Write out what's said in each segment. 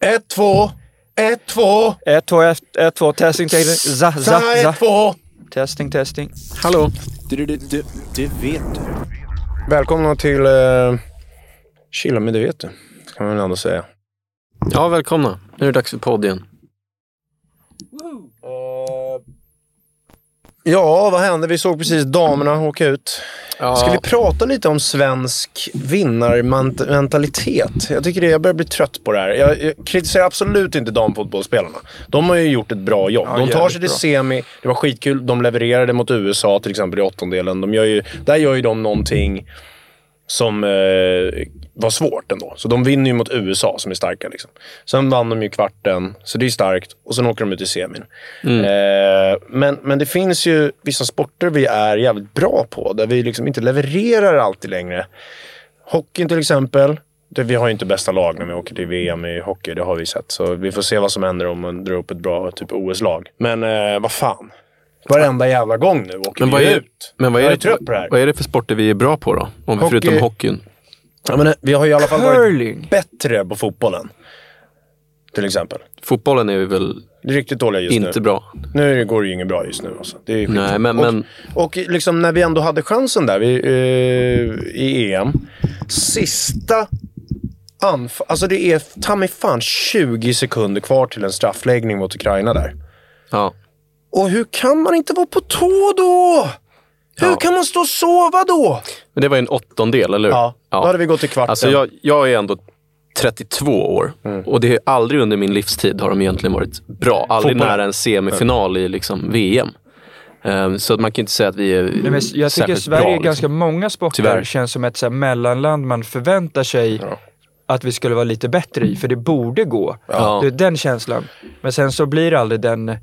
Ett, två, ett, två, 1, 2, 1, 1, 2, testing, testing. Za, za, za. ett, två. Testing, testing. Hallå. Du, du, du, du vet du. Välkomna till uh, Chilla med det vet du. Ska man väl ändå säga. Ja, välkomna. Nu är det dags för podd igen. Ja, vad hände? Vi såg precis damerna åka ut. Ja. Ska vi prata lite om svensk vinnarmentalitet? Jag tycker det, jag börjar bli trött på det här. Jag, jag kritiserar absolut inte damfotbollsspelarna. De har ju gjort ett bra jobb. Ja, de tar sig till bra. semi. Det var skitkul. De levererade mot USA till exempel i åttondelen. De gör ju, där gör ju de någonting som eh, var svårt ändå. Så de vinner ju mot USA som är starka. Liksom. Sen vann de ju kvarten, så det är starkt. Och sen åker de ut i semin. Eh, men, men det finns ju vissa sporter vi är jävligt bra på, där vi liksom inte levererar alltid längre. Hockeyn till exempel. Det, vi har ju inte bästa lag när vi åker till VM i hockey, det har vi sett. Så vi får se vad som händer om man drar upp ett bra typ OS-lag. Men eh, vad fan. Varenda jävla gång nu åker Men vi vad är, ut. men vad är, är det, trött på det här. vad är det för sporter vi är bra på då? Om vi Hockey- förutom hockeyn. Ja, men, eh, vi har i alla fall Curling. varit bättre på fotbollen. Till exempel. Fotbollen är vi väl Det är riktigt dåliga just inte nu. bra. Nu går det ju inget bra just nu. Alltså. Det är skit. Nej, men- och, men- och liksom när vi ändå hade chansen där vi, eh, i EM. Sista anfall... Alltså det är ta mig fan 20 sekunder kvar till en straffläggning mot Ukraina där. Ja. Och hur kan man inte vara på tå då? Hur Ja. kan man stå och sova då? Men det var ju en åttondel, eller hur? Ja, då hade vi gått till kvarten. Alltså jag, jag är ändå 32 år Mm. och det är aldrig under min livstid har de egentligen varit bra. Aldrig Fotbollen. nära en semifinal i liksom VM. Ehm, så att man kan inte säga att vi är Nej, men jag tycker särskilt Sverige bra, är ganska liksom. många sporter Tyvärr. känns som ett så här, mellanland man förväntar sig att vi skulle vara lite bättre i, för det borde gå. Ja. Det är den känslan. Men sen så blir det aldrig den,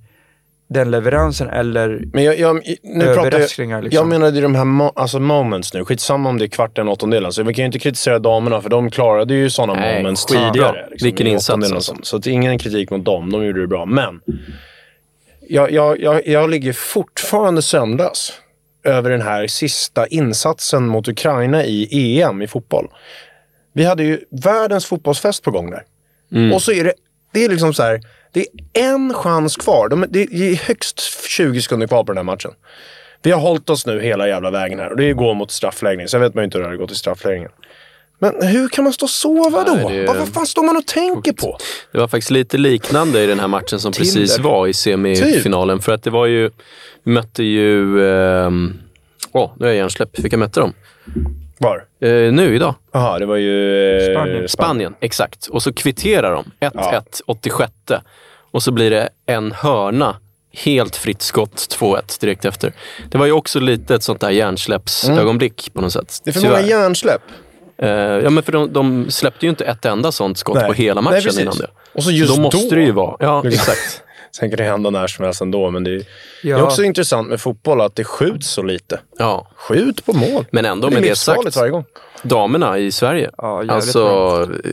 den leveransen eller Men jag, jag, nu pratar Överraskningar, jag, liksom. jag menade ju de här mo- alltså moments nu. Skitsamma om det är kvarten, åttondelen. Så vi kan ju inte kritisera damerna för de klarade ju sådana Nej, moments tidigare. Vilken i insats, alltså. Så det är ingen kritik mot dem. De gjorde det bra. Men jag, jag, jag, jag ligger fortfarande sömnlös över den här sista insatsen mot Ukraina i EM i fotboll. Vi hade ju världens fotbollsfest på gång där. Mm. Och så är det, det är liksom så här, det är en chans kvar. De, det är högst 20 sekunder kvar på den här matchen. Vi har hållit oss nu hela jävla vägen här och det går mot straffläggning. Sen vet man ju inte hur det hade gått i straffläggningen. Men hur kan man stå och sova då? Nej, det- Vad, vad fan står man och tänker på? Det var faktiskt lite liknande i den här matchen som precis Tinder. var i semifinalen. För att det var ju, vi mötte ju, ehm, åh nu är jag hjärnsläpp. Vilka mötte de? Var? Eh, nu idag. Jaha, det var ju... eh, Spanien. Spanien, exakt. Och så kvitterar de. 1-1, Ja. 86. Och så blir det en hörna. Helt fritt skott, 2-1 direkt efter. Det var ju också lite ett sånt där hjärnsläppsögonblick på något sätt. Mm. Det är för Tyvärr. många hjärnsläpp. Eh, ja, men för de, de släppte ju inte ett enda sånt skott Nej. på hela Nej, matchen precis. innan det. Och så just då måste då. det ju vara. Ja, Liksom. exakt. Sen kan det hända när som helst ändå, men det är, det Ja. är också intressant med fotboll att det skjuts så lite. Ja. Skjut på mål. Men ändå det är med det sagt, varje gång. Damerna i Sverige. Ja, jävligt alltså, eh,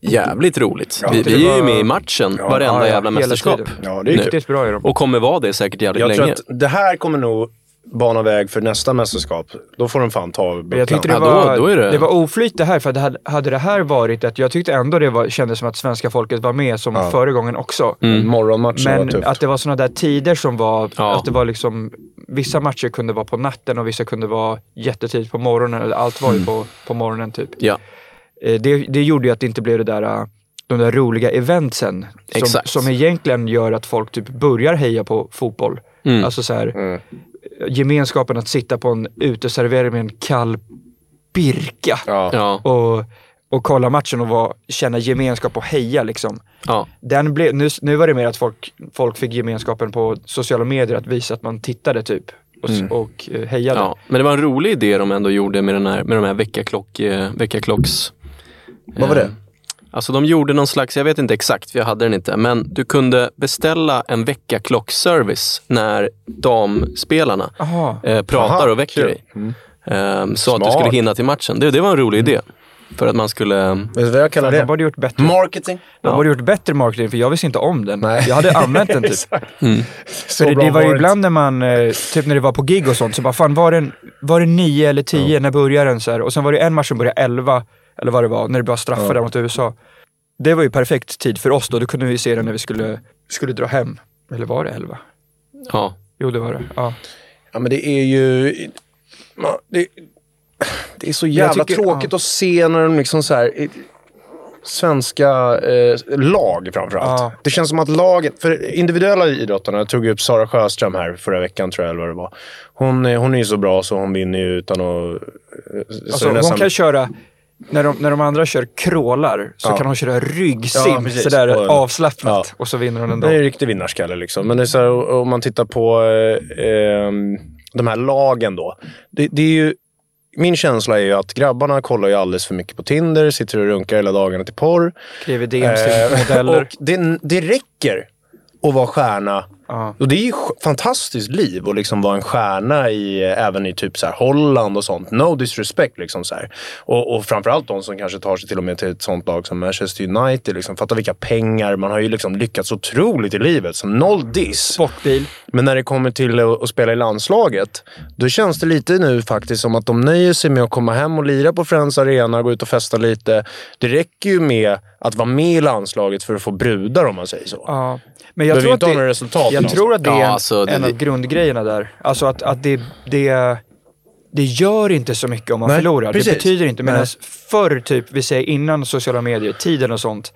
jävligt roligt. Ja, vi, det vi är ju var- med i matchen varenda ja, ja, jävla mästerskap. tiden. Ja, det är. Riktigt bra är de. Och kommer vara det säkert jävligt Jag tror länge. att det här kommer nog bana väg för nästa mästerskap. Då får de fan ta jag tyckte det Ja, då- var, då är det- det var oflyt det här, för det hade, hade det här varit att jag tyckte ändå det var, kändes som att svenska folket var med som Ja. förra gången också. Morgonmatchen var Men tufft. att det var sådana där tider som var, Ja. att det var liksom, vissa matcher kunde vara på natten och vissa kunde vara jättetidigt på morgonen, eller allt var ju på, på morgonen typ. Ja, Eh, Det, det gjorde ju att det inte blev det där, eh, de där roliga eventsen. Som, Exakt. som egentligen gör att folk typ börjar heja på fotboll. Mm. Alltså så här, gemenskapen att sitta på en uteservering med en kall birka ja, och, och kolla matchen och vara, känna gemenskap och heja liksom. ja. Den blev, nu, nu var det mer att folk, folk fick gemenskapen på sociala medier att visa att man tittade typ och, s- och eh, hejade. Ja, men det var en rolig idé de ändå gjorde med, den här, med de här väckarklock, eh, väckarklocks Vad var det? Alltså de gjorde någon slags, jag vet inte exakt för jag hade den inte, men du kunde beställa en väckarklockservice när damspelarna eh, pratar Aha, och väcker kul. dig. Ehm, så att du Smart. skulle hinna till matchen. Det, det var en rolig idé. För att man skulle... Vet du vad jag kallar De det? borde gjort bättre. Marketing. De borde gjort bättre marketing för jag visste inte om den. Nej. Jag hade använt den typ. Exakt. För det, det var ju ibland när man, eh, typ när det var på gig och sånt, så bara fan var den, var det nio eller tio, när börjar den? Så här? Och sen var det en match som började elva, eller vad det var, när det bara straffade där mot USA. Det var ju perfekt tid för oss då, då kunde vi se den när vi skulle, skulle dra hem. Eller var det elva? Ja. Jo det var det. Ja. Ja, men det är ju... Ja, Det, det är så jävla tycker- tråkigt ja. att se när de liksom så här... Svenska eh, lag framförallt. Ja. Det känns som att laget, för individuella idrottarna, jag tog upp Sara Sjöström här förra veckan tror jag eller vad det var. Hon, är- hon är ju så bra så hon vinner ju utan att... så Alltså, är hon nästan- kan köra, när de, när de andra kör crawlar, så Ja. kan hon köra ryggsim Ja, sådär Och- avslappnat. Ja. Och så vinner hon ändå. Det är en riktig vinnarskalle liksom. Men det är så här, om man tittar på eh, eh, de här lagen då. Det, det är ju, min känsla är ju att grabbarna kollar ju alldeles för mycket på Tinder, sitter och runkar hela dagarna till porr. Skriver DMs Eh, till modeller. och det, det räcker att vara stjärna. Ja. Och det är ju fantastiskt liv att liksom vara en stjärna i, även i typ så Holland och sånt. No disrespect. Liksom så här. Och, och framförallt de som kanske tar sig till och med till ett sånt lag som Manchester United. Liksom. Fatta vilka pengar. Man har ju liksom lyckats otroligt i livet. Så noll diss. Sportbil. Men när det kommer till att, spela i landslaget, då känns det lite nu faktiskt som att de nöjer sig med att komma hem och lira på Friends Arena, gå ut och festa lite. Det räcker ju med att vara med i landslaget för att få brudar om man säger så. Ja. Men jag Behöver tror, att inte ha några det, resultat jag tror att det är Ja, en, alltså, det- en av grundgrejerna där. Alltså att, att det, det, det gör inte så mycket om man Nej, förlorar. precis. Det betyder inte. Medan Nej. förr, typ, vi säger innan sociala medier, tiden och sånt,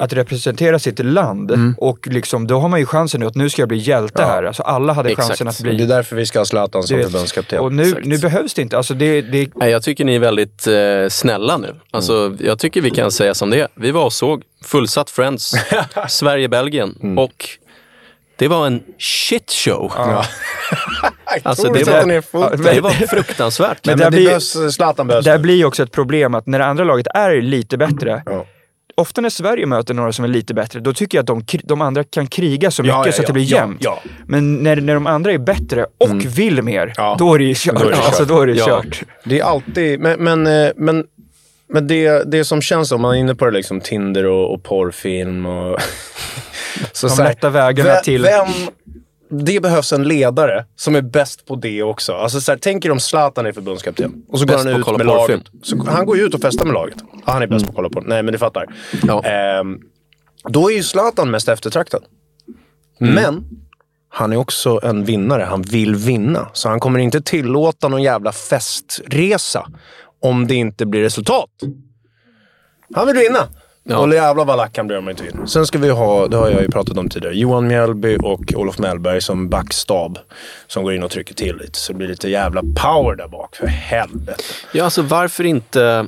att representera sitt land Mm. och liksom, då har man ju chansen nu att nu ska jag bli hjälte här. Alltså alla hade Exakt. chansen att Det är bli... därför vi ska ha Zlatan som förbundskapten. Och nu, Exakt. nu behövs det inte. Alltså det, det, Nej, jag tycker ni är väldigt eh, snälla nu. Alltså, Jag tycker vi kan säga som det är. Vi var och såg fullsatt Friends, Sverige-Belgien och det var en shit show. Alltså, det var-? Det var fruktansvärt. Där men det blir- behövs, Zlatan behövs. där blir ju också ett problem att när det andra laget är lite bättre, Ja. ofta när Sverige möter några som är lite bättre, då tycker jag att de, de andra kan kriga så mycket Ja, ja, så att det ja, blir ja, jämnt. ja. Men när, när de andra är bättre och vill mer, Ja. då är det ju kört. Då är det kört. Alltså, då är det Ja. kört. Det är alltid, men, men, eh, men, men det, det som känns om man är inne på det liksom Tinder och, och porrfilm och... så De lätta vägarna vem, till- Vem, det behövs en ledare som är bäst på det också. Alltså så här, tänk er om Zlatan är förbundskapten och så går Bäst han på att ut med laget. Så, han går ju ut och festar med laget. Ja, han är bäst på att kolla på. Nej, men du fattar. Ja. Ehm, då är ju Zlatan mest eftertraktad. Men han är också en vinnare. Han vill vinna. Så han kommer inte tillåta någon jävla festresa om det inte blir resultat. Han vill vinna. Ja. Och jävlar vad lack han blir om han inte vinner. Sen ska vi ha, det har jag ju pratat om tidigare, Johan Mjällby och Olof Mellberg som backstab. Som går in och trycker till lite. Så det blir lite jävla power där bak. För helvete. Ja, alltså varför inte...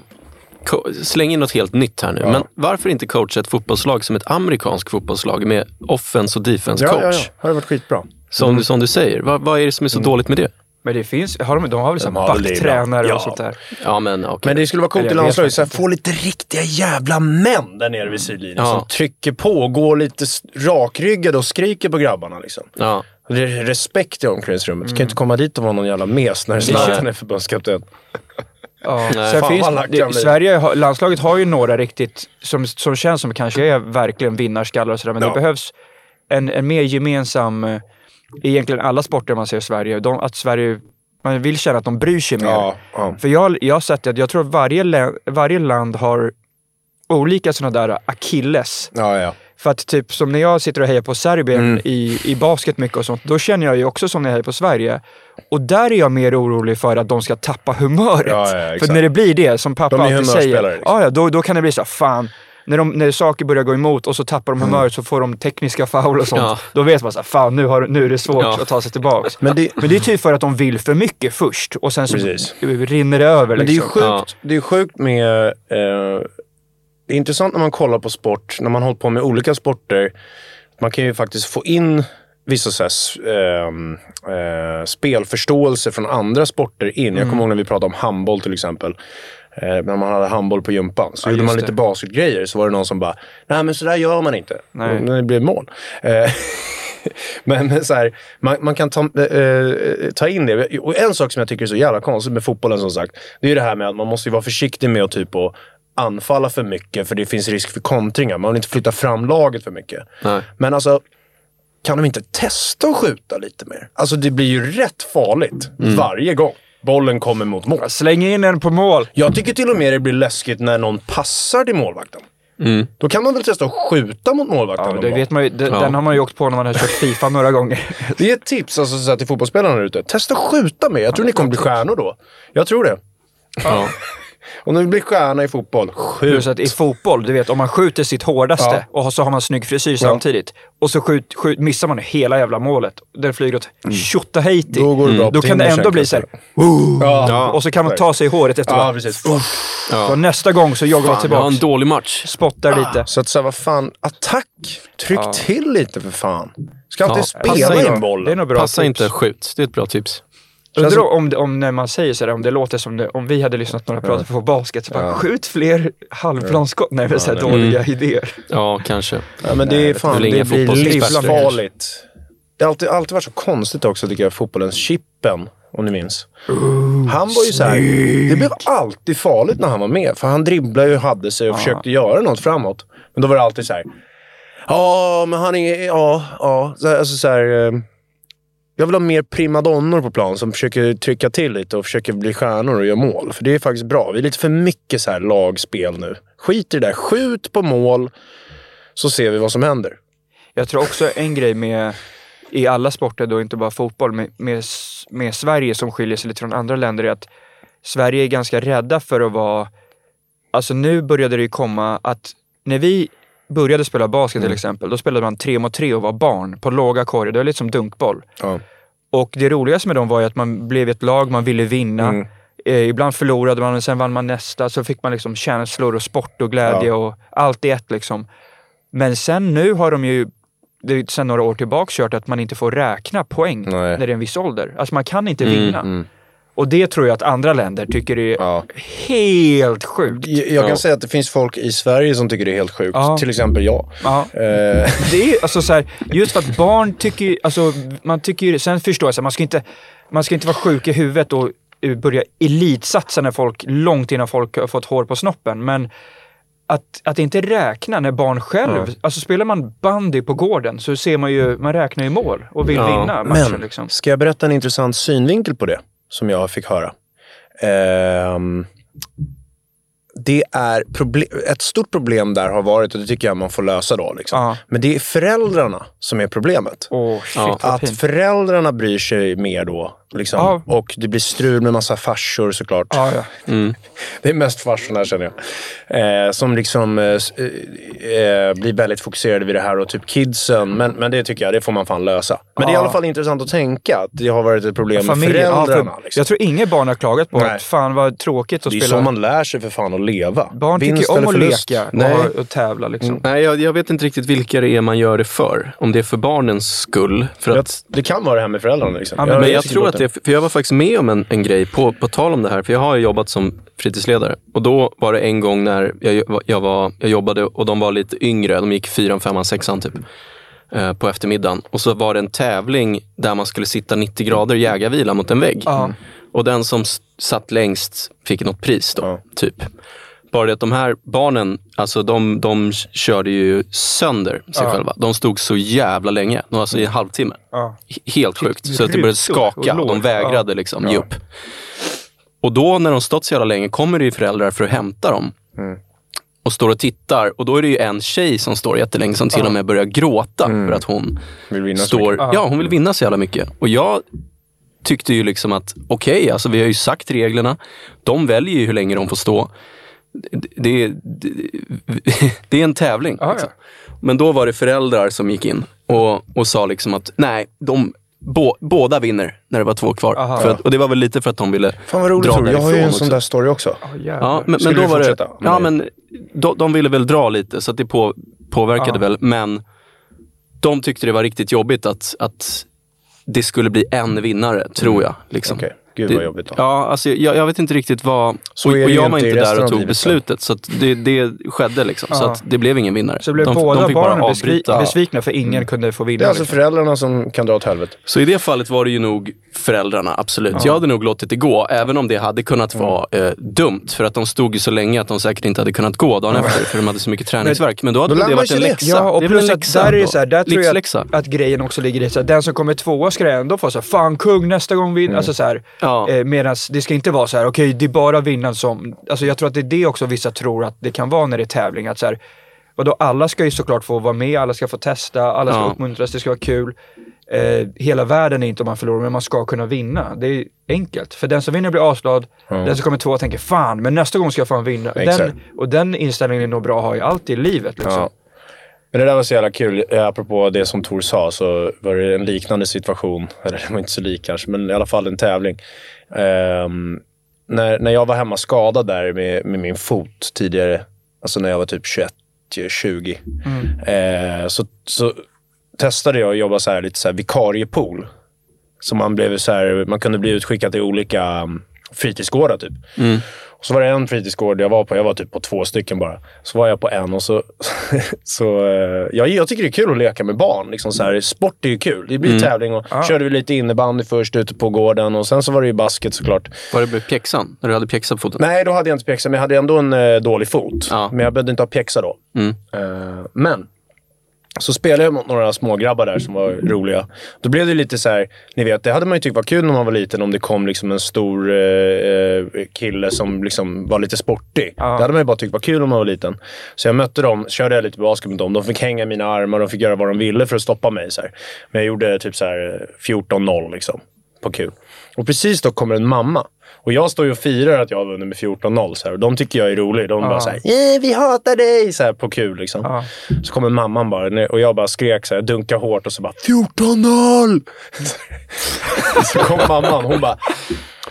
Släng in något helt nytt här nu. Men varför inte coacha ett fotbollslag som ett amerikanskt fotbollslag med offense och defense coach? Ja, ja, ja. Det hade varit skitbra. Som, du, som du säger. Vad, vad är det som är så dåligt med det? Men det finns, har de, de har väl så har väl det backtränare ibland. och sånt där. Ja, men okej. Men det skulle vara coolt Eller i jag vet landslaget. Så här, få lite riktiga jävla män där nere vid sidlinjen. Ja. Som trycker på, går lite s- rakryggade och skriker på grabbarna. Liksom. Ja. Det är respekt i omklädningsrummet. Du kan inte komma dit och vara någon jävla mes när Zlatan är förbundskapten. Ja. Nej. Sen Fan, finns, vad lack han det, blir. Sverige, har- landslaget har ju några riktigt, som, som känns som kanske är verkligen vinnarskallar och sådär, men Ja. det behövs en, en mer gemensam, eh, egentligen alla sporter man ser i Sverige, de, att Sverige, man vill känna att de bryr sig mer. Ja, ja. För jag, jag har sett att jag tror att varje, varje land har olika sådana där akilles. Ja. För att typ som när jag sitter och hejar på Serbien Mm. i, i basket mycket och sånt, då känner jag ju också som när jag hejar på Sverige. Och där är jag mer orolig för att de ska tappa humöret. För när det blir det, som pappa De alltid säger, liksom. ja, då, då kan det bli så fan. När, de, när saker börjar gå emot och så tappar Mm. de humöret så får de tekniska foul och sånt. Ja. Då vet man så här, fan nu, har, nu är det svårt Ja. att ta sig tillbaks. Men det- Men det är typ för att de vill för mycket först och sen så Precis. rinner det över. Men det är ju liksom. sjukt, Ja. det är sjukt med... Eh, det är intressant när man kollar på sport, när man håller på med olika sporter. Man kan ju faktiskt få in vissa så här, ehm, eh, spelförståelse från andra sporter in. Jag kommer ihåg när vi pratade om handboll till exempel. Eh, när man hade handboll på gympan. Så Ja, gjorde man lite det. basketgrejer. Så var det någon som bara, nej men sådär gör man inte. Nej. Och det blev mål. Eh, men så här, man, man kan ta, eh, ta in det. Och en sak som jag tycker är så jävla konstigt med fotbollen som sagt. Det är ju det här med att man måste vara försiktig med att typ att anfalla för mycket. För det finns risk för kontringar. Man vill inte flytta fram laget för mycket. Nej. Men alltså, kan de inte testa att skjuta lite mer? Alltså det blir ju rätt farligt varje gång bollen kommer mot mål. Släng in en på mål. Jag tycker till och med det blir läskigt när någon passar till målvakten. Då kan man väl testa att skjuta mot målvakten Ja, det vet man ju, den, Ja. den har man ju åkt på när man har kört Fifa några gånger. Det är ett tips alltså, så här, till fotbollsspelarna där ute. Testa att skjuta med. Jag tror ni kommer bli stjärnor då. Jag tror det. Ja. Om ni blir stjärna i fotboll, skjut. Plus att i fotboll, du vet om man skjuter sitt hårdaste och så har man snygg frisyr samtidigt. Och så skjut, skjut, missar man hela jävla målet. Den flyger åt tjotahejti. Då går det bra på Då kan det ändå bli så här. kanske. Ja. Och så kan man ta sig i håret Ja, efteråt. precis. Så nästa gång så joggar man Fan, jag en dålig match. Spottar lite. Så att säga, vad fan, attack! Tryck Ja. till lite för fan. Ska alltid Ja, spela passa in. bollen. Det är nog bra Passa tips. inte skjut. Det är ett bra tips. Undrar om, det- om när man säger sådär, om det låter som det, om vi hade lyssnat på några prata på basket, så bara skjut fler halvplanskott. Nej, men såhär dåliga idéer. Ja, kanske. Ja, men det är fan, det inga blir livsfarligt. Det har alltid, alltid varit så konstigt också tycker jag, fotbollens Chippen, om ni minns. han var ju så här, det blev alltid farligt när han var med. För han dribblade ju, hade sig och försökte göra något framåt. Men då var det alltid så här, ja, men han är, ja, ja. Så, här, alltså så här, eh, jag vill ha mer primadonnor på plan som försöker trycka till lite och försöker bli stjärnor och göra mål. För det är faktiskt bra. Vi är lite för mycket så här lagspel nu. Skit i det där. Skjut på mål så ser vi vad som händer. Jag tror också en grej med, i alla sporter då, inte bara fotboll, med, med, med Sverige som skiljer sig lite från andra länder är att Sverige är ganska rädda för att vara, alltså nu började det ju komma att när vi började spela basket till exempel, då spelade man tre mot tre och var barn på låga korgar. Det var lite som dunkboll. Ja. Och det roligaste med dem var ju att man blev ett lag, man ville vinna. Eh, ibland förlorade man, men sen vann man nästa. Så fick man liksom känslor och sport och glädje Ja. och allt i ett liksom. Men sen nu har de ju, sen några år tillbaka kört att man inte får räkna poäng Nej. när det är en viss ålder. Alltså man kan inte Mm, vinna. Och det tror jag att andra länder tycker är Ja. helt sjukt. Jag jag kan Ja. säga att det finns folk i Sverige som tycker det är helt sjukt. Ja. Till exempel jag. Ja. Eh, Det är alltså så här, just för att barn tycker alltså man tycker sen förstår jag så här, man ska inte, man ska inte vara sjuk i huvudet och börja elitsatsa när folk, långt innan folk har fått hår på snoppen. Men att, att inte räkna när barn själv, alltså spelar man bandy på gården så ser man ju, man räknar ju mål och vill Ja, vinna matchen men, liksom. ska jag berätta en intressant synvinkel på det? Som jag fick höra. Eh, det är proble- ett stort problem där har varit, och det tycker jag man får lösa då. Liksom. Ja. Men det är föräldrarna som är problemet. Åh shit vad Att föräldrarna bryr sig mer då. Liksom. Ja. Och det blir strul med massa farsor såklart. Ja, ja. Det är mest farsorna känner jag. Eh, som liksom eh, eh, eh, blir väldigt fokuserade vid det här och typ kidsen. Men, men det tycker jag, det får man fan lösa. Men det är i alla fall intressant att tänka att det har varit ett problem med Familjen, ja, föräldrarna. för, liksom. Jag tror inget barn har klagat på Nej. att fan vad tråkigt att det är spela. så man lär sig för fan att leva. Barn Vinst tycker om att leka och, Nej. och tävla liksom. Nej, jag, jag vet inte riktigt vilka det är man gör det för. Om det är för barnens skull. För att, det kan vara det här med föräldrarna. Liksom. Ja, men- men är jag tror att det, för jag var faktiskt med om en, en grej, på, på tal om det här, för jag har ju jobbat som fritidsledare. Och då var det en gång när jag, jag, var, jag jobbade och de var lite yngre, de gick fyran, femman, sexan typ. eh, På eftermiddagen. Och så var det en tävling där man skulle sitta 90 grader jägarvila mot en vägg. Ja. Och den som satt längst fick något pris då, Ja. typ. Bara det att de här barnen, alltså de, de körde ju sönder sig Ja. själva. De stod så jävla länge, alltså i en halvtimme. Ja. Helt sjukt. Så att det började skaka. De vägrade liksom ge upp. Och då när de stått så jävla länge kommer det ju föräldrar för att hämta dem. Och står och tittar. Och då är det ju en tjej som står jättelänge som till och med börjar gråta för att hon Vill vinna står... Ja, hon vill vinna så jävla mycket. Och jag tyckte ju liksom att okej, alltså vi har ju sagt reglerna. De väljer ju hur länge de får stå. Det, det, det, det är en tävling. Ja, liksom. Men då var det föräldrar som gick in och, och sa liksom att nej, de, bå, båda vinner när det var två kvar. Aha. För att, och det var väl lite för att de ville Fan vad roligt dra. Jag har ju en sån också. där story också. Jävlar. Ja, men, men då var det, ja, men de, de ville väl dra lite så att det på, påverkade Ja. väl. Men de tyckte det var riktigt jobbigt att, att det skulle bli en vinnare, tror jag. Liksom. Okej. Gud vad jobbigt. Då. Ja, alltså jag, jag vet inte riktigt vad... Så och, och jag var inte där och tog beslutet. Så att det, det skedde liksom. Så Ja. att det blev ingen vinnare. Så blev de, båda de fick bara barnen avbryta. besvikna för ingen kunde få vinna. Det är alltså liksom. föräldrarna som kan dra åt helvete. Så i det fallet var det ju nog föräldrarna, absolut. Jag hade nog låtit det gå, även om det hade kunnat vara eh, dumt. För att de stod ju så länge att de säkert inte hade kunnat gå dagen efter, för de hade så mycket träningsvärk. Men då hade Då det varit en läxa. Ja, och det plus en att läxa där är så här, där tror jag att, att grejen också ligger i så här, den som kommer tvåa ska ändå få så här, fan kung nästa gång vinner. Alltså så Ja. eh, Medan det ska inte vara så här, okej det är bara vinnaren som, alltså jag tror att det är det också vissa tror att det kan vara när det är tävling. Att så här, och då alla ska ju såklart få vara med, alla ska få testa, alla ska Ja. uppmuntras, det ska vara kul. Eh, hela världen är inte om man förlorar, men man ska kunna vinna. Det är enkelt. För den som vinner blir avslad, den som kommer tvåa tänker fan, men nästa gång ska jag fan vinna. Den, och den inställningen är nog bra att ha i allt i livet. Liksom. Ja. Men det där var så jävla kul. Eh, Apropå det som Tor sa så var det en liknande situation. Eller det var inte så lik kanske, men i alla fall en tävling. Ehm, när, när jag var hemma skadad där med, med min fot tidigare, alltså när jag var typ 21, 20, eh, så, så testade jag att jobba så här, lite så här vikariepool. Så man, blev så här, man kunde bli utskickad till olika um, fritidsgårdar typ. Och så var det en fritidsgård jag var på, jag var typ på två stycken bara. Så var jag på en och så... så eh, jag, jag tycker det är kul att leka med barn. Liksom så här, sport är ju kul. Det blir tävling och körde vi lite innebandy först ute på gården och sen så var det ju basket såklart. Var det med pjäxan? När du hade pjäxa på foten? Nej, då hade jag inte pjäxa, men jag hade ändå en eh, dålig fot. Ja. Men jag behövde inte ha pjäxa då. Mm. Eh, men så spelade jag mot några smågrabbar där som var roliga. Då blev det lite så här, ni vet, det hade man ju tyckt var kul när man var liten om det kom liksom en stor eh, eh, kille som liksom var lite sportig. Det hade man ju bara tyckt var kul om man var liten. Så jag mötte dem, körde jag lite basket med dem. De fick hänga i mina armar, de fick göra vad de ville för att stoppa mig. Så här. Men jag gjorde typ så här eh, 14-0 liksom, på kul. Och precis då kommer en mamma. Och jag står ju och firar att jag har vunnit med 14-0. Så här. Och de tycker jag är rolig. De bara såhär, yeah, vi hatar dig! Så här, på kul liksom. Så kommer mamman bara och jag bara skrek så här, hårt och så bara 14-0! så kom mamman, hon bara,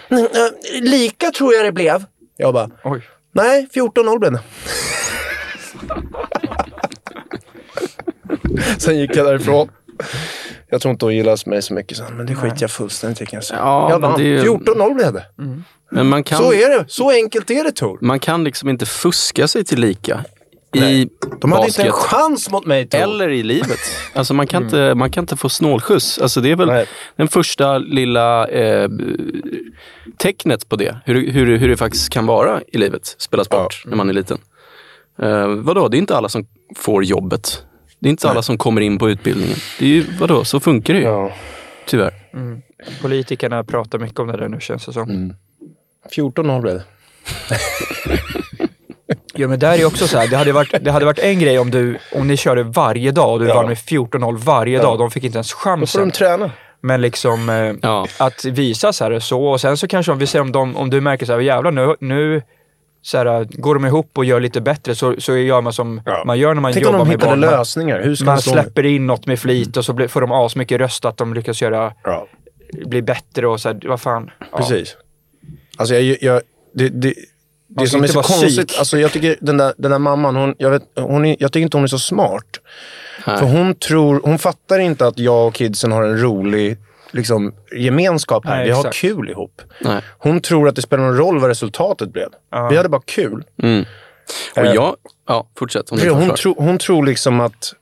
"Mm, eh, lika tror jag det blev. Jag bara, Oj. nej 14-0 blev det. Sen gick jag därifrån. Jag tror inte hon gillar mig så mycket men det skiter jag fullständigt i kan jag säga. Ja, jag vann. det är ju- 14-0 blev det. Men man kan, Så är det. Så enkelt är det Tor. man kan liksom inte fuska sig till lika. I De hade inte basket. en chans mot mig Tor. Eller i livet. Alltså man kan, inte, man kan inte få snålskjuts. Alltså det är väl Nej. den första lilla eh, tecknet på det. Hur, hur, hur det faktiskt kan vara i livet. Spela sport när man är liten. Eh, vadå, det är inte alla som får jobbet. Det är inte alla som kommer in på utbildningen. Det är ju, vadå, så funkar det ju. Ja. Tyvärr. Politikerna pratar mycket om det där nu känns det som. 14-0 blev det. Ja men där är också så här, det hade varit, det hade varit en grej om du, om ni körde varje dag och du Ja. vann med 14-0 varje dag. De fick inte ens Då får de chansen. träna. Men liksom eh, Ja. att visa så här och så och sen så kanske om vi ser om, de, om du märker så här, jävlar nu, nu så här, går de ihop och gör lite bättre så, så gör man som Ja. man gör när man Tänk om jobbar de med hittade barn. Man, lösningar. Hur ska man släpper in något med flit och så blir, får de asmycket röst att de lyckas göra, Ja, bli bättre och så här, vad fan. Ja. precis. Alltså jag... jag det, det, det som är så konstigt, alltså jag tycker den där, den där mamman, hon, jag, vet, hon är, jag tycker inte hon är så smart. Nej. För hon tror, hon fattar inte att jag och kidsen har en rolig liksom, gemenskap här. Nej, vi har exakt. kul ihop. Nej. Hon tror att det spelar någon roll vad resultatet blev. Vi hade bara kul. Mm. Och Eh, jag, ja, fortsätt. Hon, hon, tro, hon tror liksom att...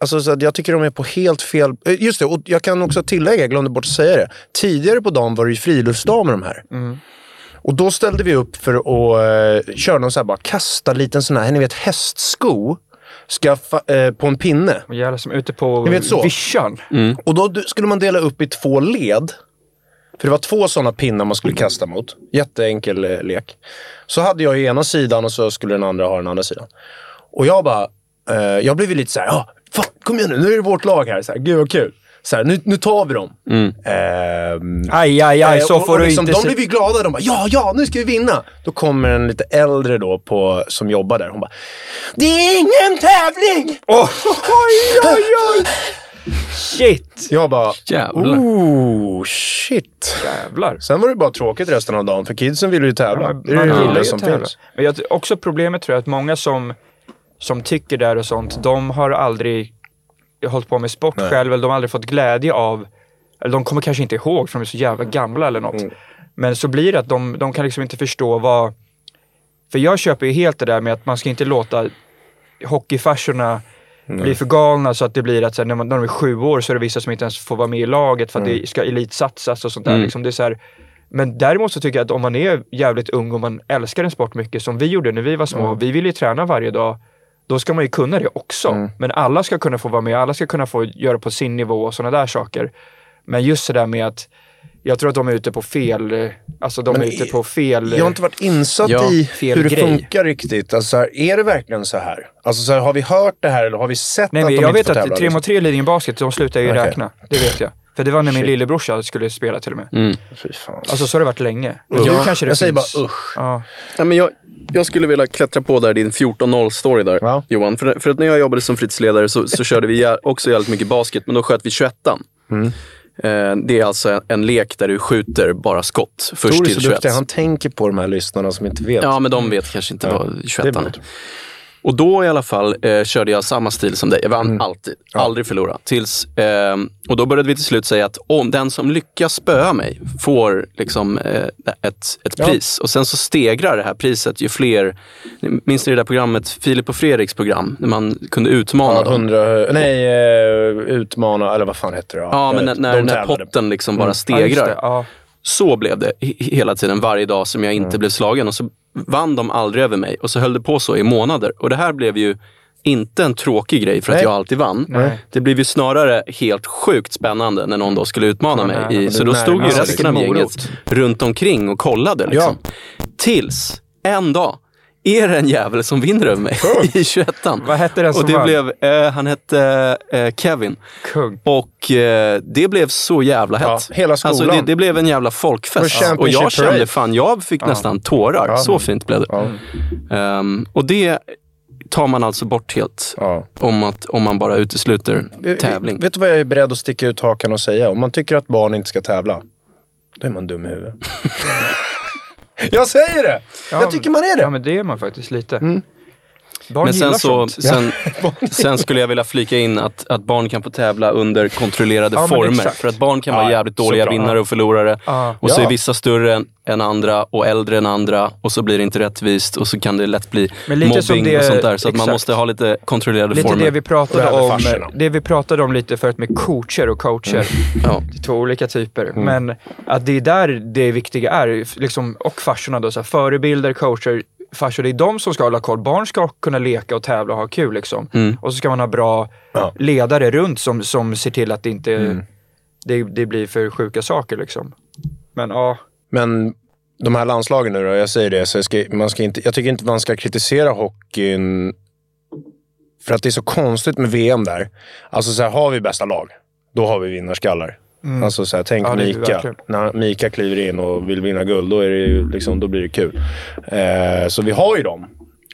Alltså, så att jag tycker de är på helt fel... eh, Just det, och jag kan också tillägga, jag glömde bort att säga det. Tidigare på dagen var det ju friluftsdag med de här. Och då ställde vi upp för att uh, köra någon så här bara kasta liten sån här, ni vet hästsko. Skaffa, eh, på en pinne. Och jävlar som ute på Ni vet så. vischan. Och då skulle man dela upp i två led. För det var två sådana pinnar man skulle kasta mot. Jätteenkel eh, lek. Så hade jag ju ena sidan och så skulle den andra ha den andra sidan. Och jag bara, eh, jag blev ju lite så här, ah, fan, kom igen nu, nu är det vårt lag här. Så här Gud vad kul. Så här, nu, nu tar vi dem. Ehm, Aj, aj, aj, Eh, så och- får och du liksom, inte De blev ju glada. De bara, ja, ja, nu ska vi vinna. Då kommer en lite äldre då på, som jobbar där. Hon bara, det är ingen tävling! Åh, oj, oj, oj! Shit! Jag bara, Jävlar. oh, shit. Jävlar. Sen var det bara tråkigt resten av dagen, för kidsen ville ju tävla. Man, det är det att som tävla. finns. Men jag, också problemet tror jag att många som, som tycker där och sånt, de har aldrig hållit på med sport Nej. själv eller de har aldrig fått glädje av, eller de kommer kanske inte ihåg för de är så jävla gamla eller något. Mm. Men så blir det att de, de kan liksom inte förstå vad... För jag köper ju helt det där med att man ska inte låta hockeyfarsorna bli för galna så att det blir att så här, när, man, när de är sju år så är det vissa som inte ens får vara med i laget för att det ska elitsatsas och sånt där. Liksom. Det är så här, men däremot så tycker jag att om man är jävligt ung och man älskar en sport mycket som vi gjorde när vi var små. Vi ville ju träna varje dag. Då ska man ju kunna det också. Men alla ska kunna få vara med, alla ska kunna få göra på sin nivå och sådana där saker. Men just det där med att jag tror att de är ute på fel, alltså de Men är ute på fel... Jag har inte varit insatt Ja, i fel hur det grej. funkar riktigt. Alltså, så här, är det verkligen så här? Alltså, så här? Har vi hört det här eller har vi sett Nej, att de jag inte vet får att tävla? 3 mot 3 Lidingö Basket, de slutar ju Okej. räkna. Det vet jag. För det var när min lillebrorsa skulle spela till och med. Mm. Fy fan. Alltså så har det varit länge. Nu kanske det jag säger finns. bara usch. Ja. Ja, men jag, jag skulle vilja klättra på där din 14-0-story där, Ja. Johan. För, för att när jag jobbade som fritidsledare så, så körde vi jä- också jävligt mycket basket, men då sköt vi 21 Mm. eh, Det är alltså en, en lek där du skjuter bara skott först Tor är till så 21. duktig. Han tänker på de här lyssnarna som inte vet. Ja, men de vet kanske inte vad det 21 är är. Och då i alla fall eh, körde jag samma stil som dig. Jag vann Mm. alltid. Aldrig förlora. Tills, eh, och då började vi till slut säga att om den som lyckas spöa mig får liksom, eh, ett, ett Ja. pris. Och sen så stegrar det här priset ju fler... Minns ni det där programmet, Filip och Fredriks program? När man kunde utmana Ja, dem. hundra, nej, eh, utmana, eller vad fan heter det? Ja, men när, De när den här potten liksom bara Mm. Ja, stegrar. Ja. Så blev det he- hela tiden, varje dag som jag inte Mm. blev slagen. Och så vann de aldrig över mig. Och så höll det på så i månader. Och det här blev ju inte en tråkig grej för att Nej. jag alltid vann. Nej. Det blev ju snarare helt sjukt spännande när någon då skulle utmana Ja, mig. nej, I, så då stod ju resten av gänget runt omkring och kollade. Liksom. Tills en dag är det en jävel som vinner över mig i 21 Vad hette den som Och det vann? blev, eh, han hette eh, Kevin. Kung. Och eh, det blev så jävla hett. Ja, hela skolan. Alltså, det, det blev en jävla folkfest. var Och jag kände fan, jag fick nästan tårar. Ja. Så fint blev det. Ja. Ehm, och det tar man alltså bort helt. Ja. Om, att, om man bara utesluter tävling. Vet du vad jag är beredd att sticka ut hakan och säga? Om man tycker att barn inte ska tävla, då är man dum i huvudet. jag säger det! Ja, jag tycker man är det. Ja, men det är man faktiskt lite. Mm. Barn Men sen, så, sen, sen skulle jag vilja flika in att, att barn kan få tävla under kontrollerade Ja, former. För att barn kan Ja, vara jävligt dåliga vinnare och förlorare. Ja. Och så Ja. är vissa större än, än andra och äldre än andra. Och så blir det inte rättvist och så kan det lätt bli mobbing det- och sånt där. Så att man måste ha lite kontrollerade Lite former. det vi pratade det om, det vi pratade om lite förut med coacher och coacher. Ja. Det är två olika typer. Mm. Men att det är där det viktiga är. Liksom, och farsorna då, så här, förebilder, coacher, farsor. Det är de som ska hålla koll. Barn ska kunna leka och tävla och ha kul liksom. Mm. Och så ska man ha bra Ja. ledare runt som, som ser till att det inte Mm. det, det blir för sjuka saker liksom. Men ja, Men de här landslagen nu då, jag säger det, så jag, ska, man ska inte, jag tycker inte man ska kritisera hockeyn för att det är så konstigt med VM där. Alltså så här, har vi bästa lag, då har vi vinnarskallar. Alltså så här, tänk Mm. Ja, Mika. När Mika kliver in och vill vinna guld, då, är det ju, liksom, då blir det kul. Eh, så vi har ju dem.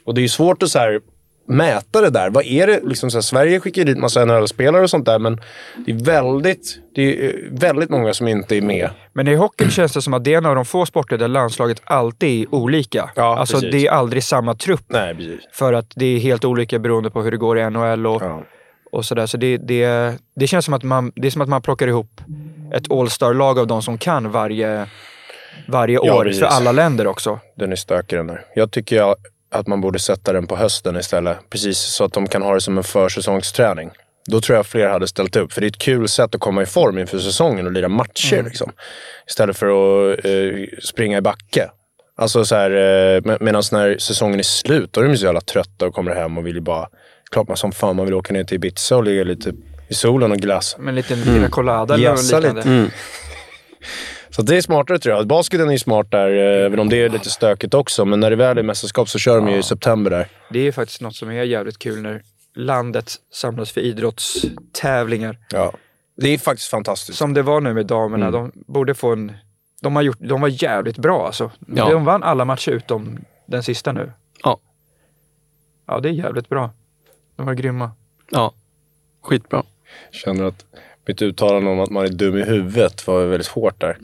Och det är ju svårt att så här, mäta det där. Vad är det? Liksom så här, Sverige skickar dit massa NHL-spelare och sånt där, men det är väldigt, det är väldigt många som inte är med. Men i hockeyn känns det som att det är en av de få sporter där landslaget alltid är olika. Ja, alltså precis. det är aldrig samma trupp. Nej, precis. För att det är helt olika beroende på hur det går i NHL och, Ja. Och sådär. Så det, det, det känns som att man, det är som att man plockar ihop ett All-star-lag av de som kan varje, varje Ja, år precis. för alla länder också. Den är stökig den där. Jag tycker jag att man borde sätta den på hösten istället. Precis så att de kan ha det som en försäsongsträning. Då tror jag fler hade ställt upp. För det är ett kul sätt att komma i form inför säsongen och lira matcher. Liksom. Istället för att eh, springa i backe. Alltså så här, eh, med, medan när säsongen är slut, då är de så jävla trötta och kommer hem och vill ju bara... Klart man som fan man vill åka ner till Ibiza och ligga lite i solen och glass. Med en liten pina colada eller något liknande. lite. Så det är smartare tror jag. Basketen är ju smart där, eh, även om det är lite stökigt också. Men när det väl är mästerskap så kör de ju i september där. Det är faktiskt något som är jävligt kul när landet samlas för idrottstävlingar. Ja. Det är faktiskt fantastiskt. Som det var nu med damerna. Mm. De borde få en... De, har gjort, de var jävligt bra alltså. Ja. De vann alla matcher utom den sista nu. Ja. Ja, det är jävligt bra. De var grymma. Ja, skitbra. känner att mitt uttalande om att man är dum i huvudet var väldigt hårt där.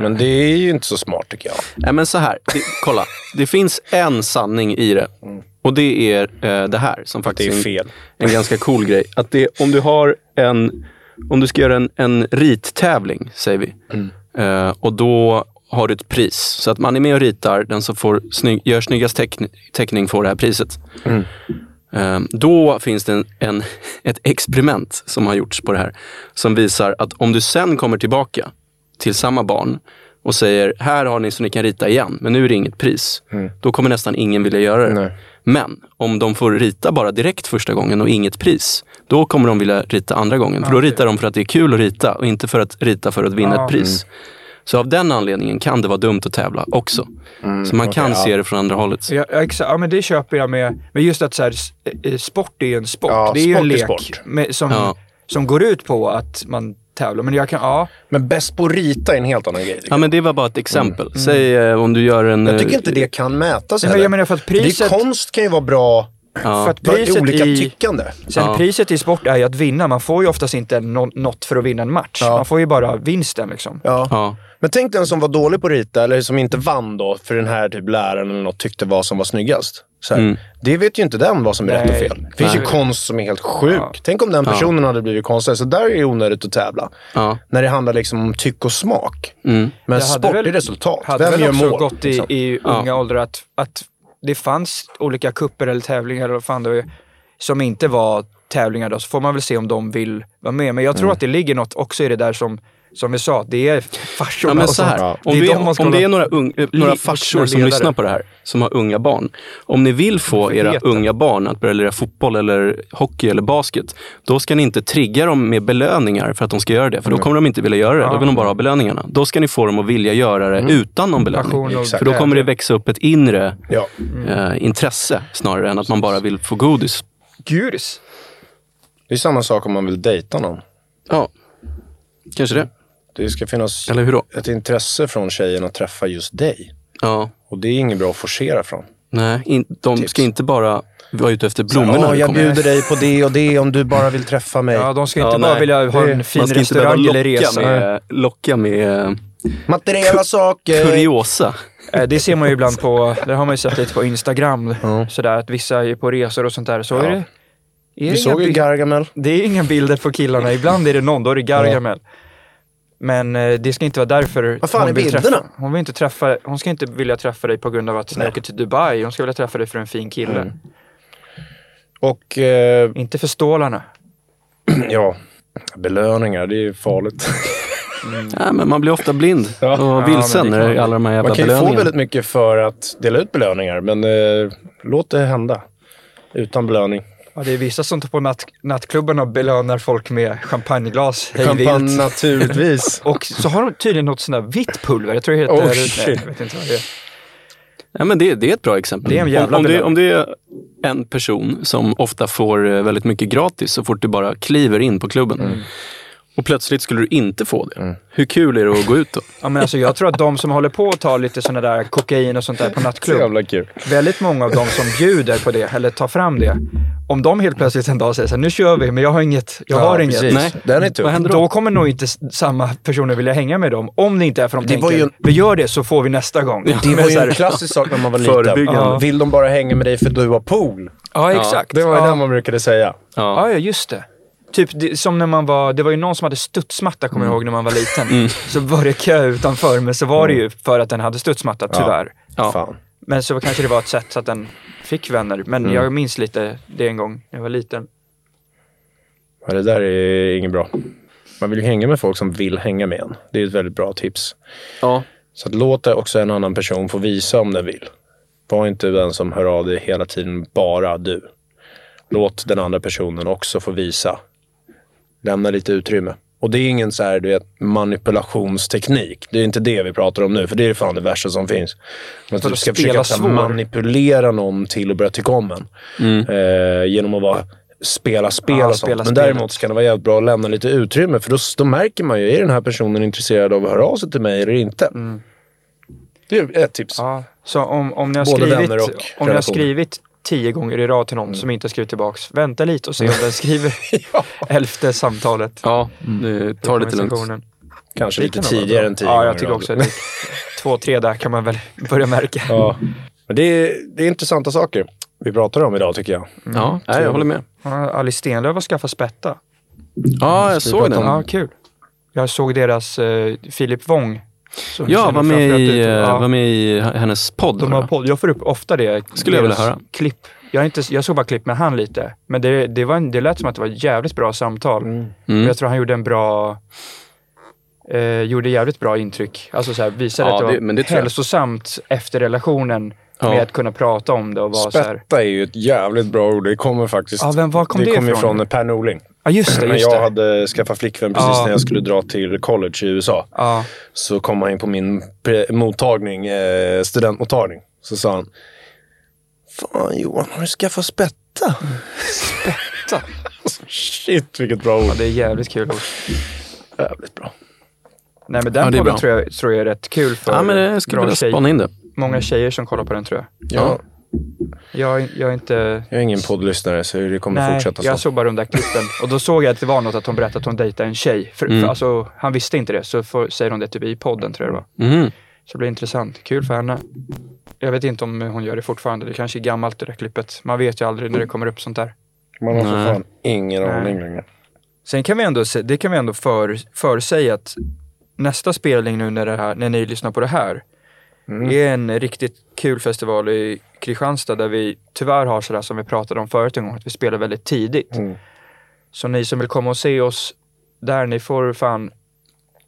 Men det är ju inte så smart tycker jag. Nej, men så här. Det, kolla. Det finns en sanning i det. Och det är eh, det här som Det faktiskt är en- fel. en ganska cool grej. Att det, om du har en, om du ska göra en, en rittävling, säger vi. Mm. Eh, och då har du ett pris. Så att man är med och ritar, den som får snygg, gör snyggast teckning, teckning får det här priset. Eh, Då finns det en, en, ett experiment som har gjorts på det här. Som visar att om du sen kommer tillbaka till samma barn och säger, här har ni så ni kan rita igen, men nu är det inget pris. Då kommer nästan ingen vilja göra det. Nej. Men om de får rita bara direkt första gången och inget pris, då kommer de vilja rita andra gången. För då ritar de för att det är kul att rita och inte för att rita för att vinna Ja. ett pris. Så av den anledningen kan det vara dumt att tävla också. så man kan se det från andra hållet. Ja, ja. Ja, men det köper jag med. Men just att så här, eh, sport är ju en sport. Ja, det är ju sport en är lek sport. Med, som, Ja. som går ut på att man tävlar. Men jag kan, ja. Men bäst på att rita är en helt annan grej. Ja, men det var bara ett exempel. Säg eh, om du gör en... Jag tycker eh, inte det kan mätas men jag menar för att priset- det är konst kan ju vara bra För att priset olika i, tyckande. Sen Ja. priset i sport är ju att vinna. Man får ju oftast inte nå- något för att vinna en match. Ja. Man får ju bara vinsten liksom. Ja. Ja. Men tänk den som var dålig på att rita, eller som inte vann då, för den här typ läraren eller något tyckte vad som var snyggast. Så här, Mm. Det vet ju inte den vad som är rätt och fel. Det finns Nej. ju konst som är helt sjuk. Ja. Tänk om den personen hade blivit konstnär. Så där är det onödigt att tävla. Ja. När det handlar liksom om tyck och smak. Mm. Men Det sport väl- är resultat. hade Vem väl gör också mål? gått i, liksom? i Ja. unga åldrar att, att det fanns olika kupper eller tävlingar eller vad fan det var, som inte var tävlingar då, så får man väl se om de vill vara med. Men jag tror Mm. att det ligger något också i det där som, som vi sa, det är farsorna Ja, men så här, om, Det är vi, de om det är några, ung, eh, några farsor som ledare. lyssnar på det här, som har unga barn. Om ni vill få era Veta. unga barn att börja lira fotboll eller hockey eller basket, då ska ni inte trigga dem med belöningar för att de ska göra det. För då kommer de inte vilja göra det. Då vill de bara ha belöningarna. Då ska ni få dem att vilja göra det utan någon belöning. Exakt. För då kommer det växa upp ett inre Ja. eh, intresse snarare än att man bara vill få godis. Gudis. Det är samma sak om man vill dejta någon. Ja, kanske det. Det ska finnas Eller hur då? ett intresse från tjejen att träffa just dig. Ja, Och det är inget bra att forcera från. nej, in, de Tips. ska inte bara vara ute efter blommorna. Ja, det jag bjuder dig på det och det om du bara vill träffa mig. Ja, de ska inte Ja, bara nej. vilja ha Det- en fin Man ska inte behöva restaurang eller locka resa. med, locka med eh, Materiella saker. kuriosa. Eh, Det ser man ju ibland på, där har man ju sett lite på Instagram, sådär att vissa är på resor och sånt där. Så är det, är Vi det, såg ju Gargamel. det är inga bilder på killarna, ibland är det någon, då är det Gargamel. Men eh, det ska inte vara därför Vad fan hon är vill bilderna? träffa. Hon, vill inte träffa, hon ska inte vilja träffa dig på grund av att ni åker till Dubai. Hon ska vilja träffa dig för en fin kille. Mm. Och eh, Inte för stålarna. ja, belöningar, det är ju farligt. Ja, men man blir ofta blind Ja. och vilsen det när kan det är alla de här jävla Man kan ju få väldigt mycket för att dela ut belöningar, men eh, låt det hända. Utan belöning. Ja, det är vissa som tar på natt, nattklubbarna och belönar folk med champagneglas Champagne naturligtvis. Och så har de tydligen något sånt där vitt pulver. Jag tror det heter... Oh, nej, shit. jag vet inte vad det är. Ja, men det, det är ett bra exempel. Det är en jävla om, om, det, om det är en person som ofta får eh, väldigt mycket gratis så fort du bara kliver in på klubben. Mm. Och plötsligt skulle du inte få det. Hur kul är det att gå ut då? Ja, men alltså, jag tror att de som håller på att ta lite sådana där kokain och sånt där på Så nattklubb, jävla kul. väldigt många av de som bjuder på det, eller tar fram det, om de helt plötsligt en dag säger så här, nu kör vi, men jag har inget, jag har inget. precis. Nej. Den är tuff. Då? Då kommer nog inte samma personer vilja hänga med dem. Om det inte är för de Det var tänker, ju en- vi gör det så får vi nästa gång. Det Men var ju en klassisk sak när man var liten. Ja. Vill de bara hänga med dig för att du har pool? Ja, exakt. Det var ju ja. det man brukade säga. Ja, ja, just det. Typ det, som när man var, det var ju någon som hade studsmatta kommer jag ihåg när man var liten. Så var det kö utanför, men så var det ju för att den hade studsmatta tyvärr. Ja. Fan. Men så kanske det var ett sätt så att den fick vänner. Men jag minns lite det en gång när jag var liten. Ja, det där är inget bra. Man vill ju hänga med folk som vill hänga med en. Det är ett väldigt bra tips. Ja. Så att låt också en annan person få visa om den vill. Var inte den som hör av dig hela tiden bara du. Låt den andra personen också få visa. Lämna lite utrymme. Och det är ingen så här, du vet, manipulationsteknik. Det är inte det vi pratar om nu, för det är fan det värsta som finns. Men att du ska försöka så här, manipulera någon till att börja tycka om en. Eh, genom att vara, spela spel Ja, och sånt. spela Men däremot ska det vara jävligt bra att lämna lite utrymme. För då, då märker man ju, är den här personen intresserad av att höra av sig till mig eller inte? Det är ett tips. Ja, så om, om ni har Både skrivit, om ni har skrivit tio gånger i rad till någon som inte har skrivit tillbaks, vänta lite och se om den skriver elfte samtalet. Ja, det tar det lite lugnt. Kanske lite kan tidigare än tio Ja, jag tycker också att det- två, tre där kan man väl börja märka. Ja. Men det är, det är intressanta saker vi pratar om idag tycker jag. Ja, nej, jag håller med. Ja, Alice Stenlöf har skaffat spätta. Ja, jag såg den. Ja, kul. Jag såg deras, eh, Filip Wång Som vi Ja, var med, i, Ja. var med i hennes podd. De har podd. Jag får upp ofta det. Skulle jag vilja höra. Klipp. Jag, har inte, jag såg bara klipp med han lite. Men det, det, var en, det lät som att det var ett jävligt bra samtal. Mm. Jag tror han gjorde en bra... Eh, gjorde jävligt bra intryck. Alltså så här, visade Ja, att det var det- men det tror jag. hälsosamt efter relationen. Ja. Med att kunna prata om det och vara så här. Spätta är ju ett jävligt bra ord. Det kommer faktiskt... Ja, vem- var kom det kommer ifrån? från Per Norling. Ja just det, När just jag det. hade skaffat flickvän precis Ja. när jag skulle dra till college i USA. Ja. Så kom han in på min mottagning, eh, studentmottagning. Så sa han. Fan Johan, har du skaffat spätta? Spetta. Shit vilket bra ord. Ja, det är jävligt kul ord. Jävligt bra. Nej men den Ja, det podden tror jag, tror jag är rätt kul för Ja, men det skulle vilja spana in det. Många tjejer som kollar på den tror jag. Ja. Jag, jag är inte... Jag är ingen poddlyssnare så det kommer Nej, fortsätta så. jag såg bara de där klippen. Och då såg jag att det var något att hon berättade att hon dejtade en tjej. För, Mm. för, alltså, han visste inte det, så får, säger hon det typ i podden tror jag det var. Mhm. Så det blir intressant. Kul för henne. Jag vet inte om hon gör det fortfarande. Det kanske är gammalt det där klippet. Man vet ju aldrig när det kommer upp sånt där. Man har för Nej. fan ingen aning längre. Sen kan vi ändå, se- det kan vi ändå för, försäga att nästa spelning nu när, det här, när ni lyssnar på det här är en riktigt kul festival i Kristianstad där vi tyvärr har sådär som vi pratade om förut en gång, att vi spelar väldigt tidigt. Mm. Så ni som vill komma och se oss där, ni får fan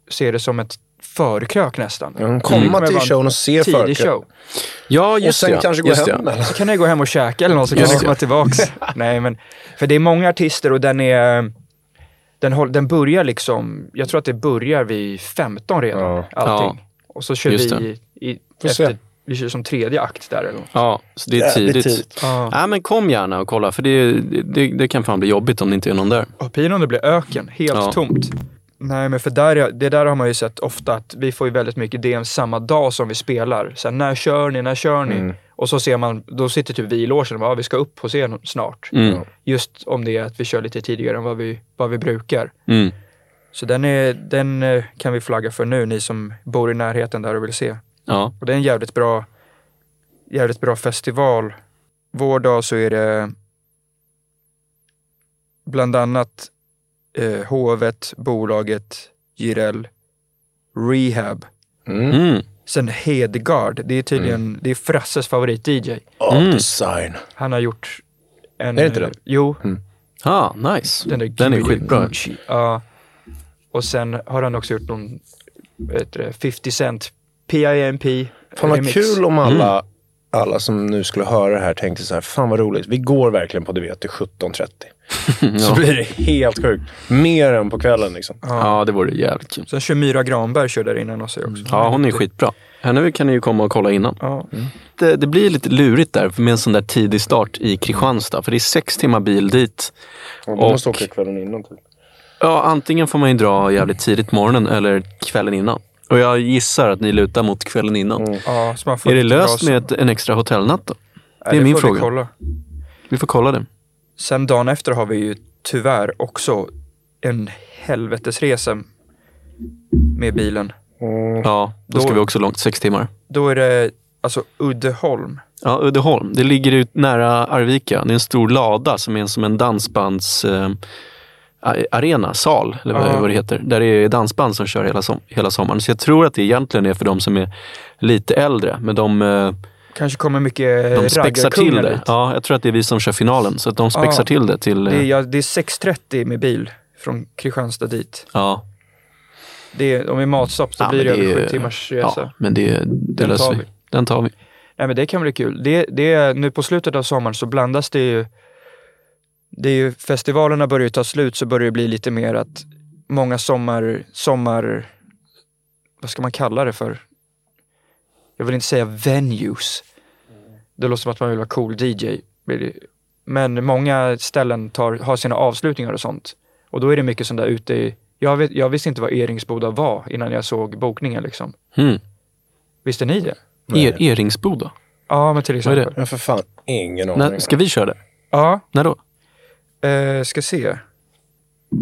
se det som ett förkrök nästan. Ja, Det komma till showen och se tidig förkrök. show. Ja, Och just sen det. kanske gå just hem det. eller? Så kan ni gå hem och käka eller något så kan ni det. komma tillbaks. Nej men, för det är många artister och den är den, håll, den börjar liksom, jag tror att det börjar vid 15 redan, Ja. allting. Och så kör Just vi i, Får se. efter, vi kör som tredje akt där eller något. Ja, så det är tidigt. tidigt. Ja. Ja, men kom gärna och kolla, för det, det, det kan fan bli jobbigt om det inte är någon där. Och pin om det blir öken, helt Ja. tomt. Nej men för där, är- det där har man ju sett ofta att vi får ju väldigt mycket DM samma dag som vi spelar. Så här, när kör ni, när kör ni? Mm. Och så ser man, då sitter typ vi i logen och bara, "Ja, vi ska upp hos er snart. Mm. Just om det är att vi kör lite tidigare än vad vi, vad vi brukar. Mm. Så den, är, den eh, kan vi flagga för nu, ni som bor i närheten där och vill se. Ja. Och det är en jävligt bra, jävligt bra festival. Vår dag så är det bland annat eh, Hovet, bolaget, Jireel, Rehab. Mm. Mm. Sen Hedegaard, det är tydligen, det är Frasses favorit-DJ. Art design. Han har gjort en... Är det inte eh, Jo, Ah, nice. den är, Den är skitbra. Ja. Och sen har han också gjort någon, vad heter det, 50 Cent, PIMP Fan vad remix. kul om alla, alla som nu skulle höra det här tänkte så här, fan vad roligt. Vi går verkligen på du vet till 17.30. Så Ja. blir det helt sjukt. Mer än på kvällen liksom. ja, det vore jävligt kul. Sen kör Myra Granberg kör där innan oss också. Ja, hon är skitbra. Henne kan ni ju komma och kolla innan. Ja. Det, det blir lite lurigt där med en sån där tidig start i Kristianstad, för det är sex timmar bil dit. Och du Och- måste åka kvällen innan typ. Ja, antingen får man ju dra jävligt tidigt morgonen eller kvällen innan. Och jag gissar att ni lutar mot kvällen innan. Ja, så man får Är det löst med ett, en extra hotellnatt då? Nej, det är min får vi fråga. Kolla. Vi får kolla det. Sen dagen efter har vi ju tyvärr också en helvetesresa med bilen. Ja, då ska Då- vi också långt, sex timmar. Då är det alltså Uddeholm. Ja, Uddeholm. Det ligger ut nära Arvika. Det är en stor lada som är som en dansbands eh, arena, sal, eller vad, Ja. vad det heter. Där det är dansband som kör hela, som, hela sommaren. Så jag tror att det egentligen är för de som är lite äldre. Men de, eh, Kanske kommer mycket de spexar till det. dit. Ja, jag tror att det är vi som kör finalen. Så att de spexar Ja. till det till... Det är, eh, ja, det är 6.30 med bil från Kristianstad dit. ja. Det är, om vi är matstopp så Ja, blir det det över sju timmars resa. ja, men det, det Den tar vi. Den tar vi. Nej men det kan bli kul. Det, det nu på slutet av sommaren så blandas det ju, det är ju, festivalerna börjar ju ta slut så börjar det bli lite mer att många sommar, sommar, vad ska man kalla det för? Jag vill inte säga venues. Det låter som att man vill vara cool DJ. Men många ställen tar, har sina avslutningar och sånt. Och då är det mycket sånt där ute i, jag, vet, jag visste inte vad Eringsboda var innan jag såg bokningen liksom. Mm. Visste ni det? Er, Eringsboda. Ja men till Vad är exempel. det? Har för fan ingen aning. När, ska vi köra det? Ja, När då? Eh, ska se.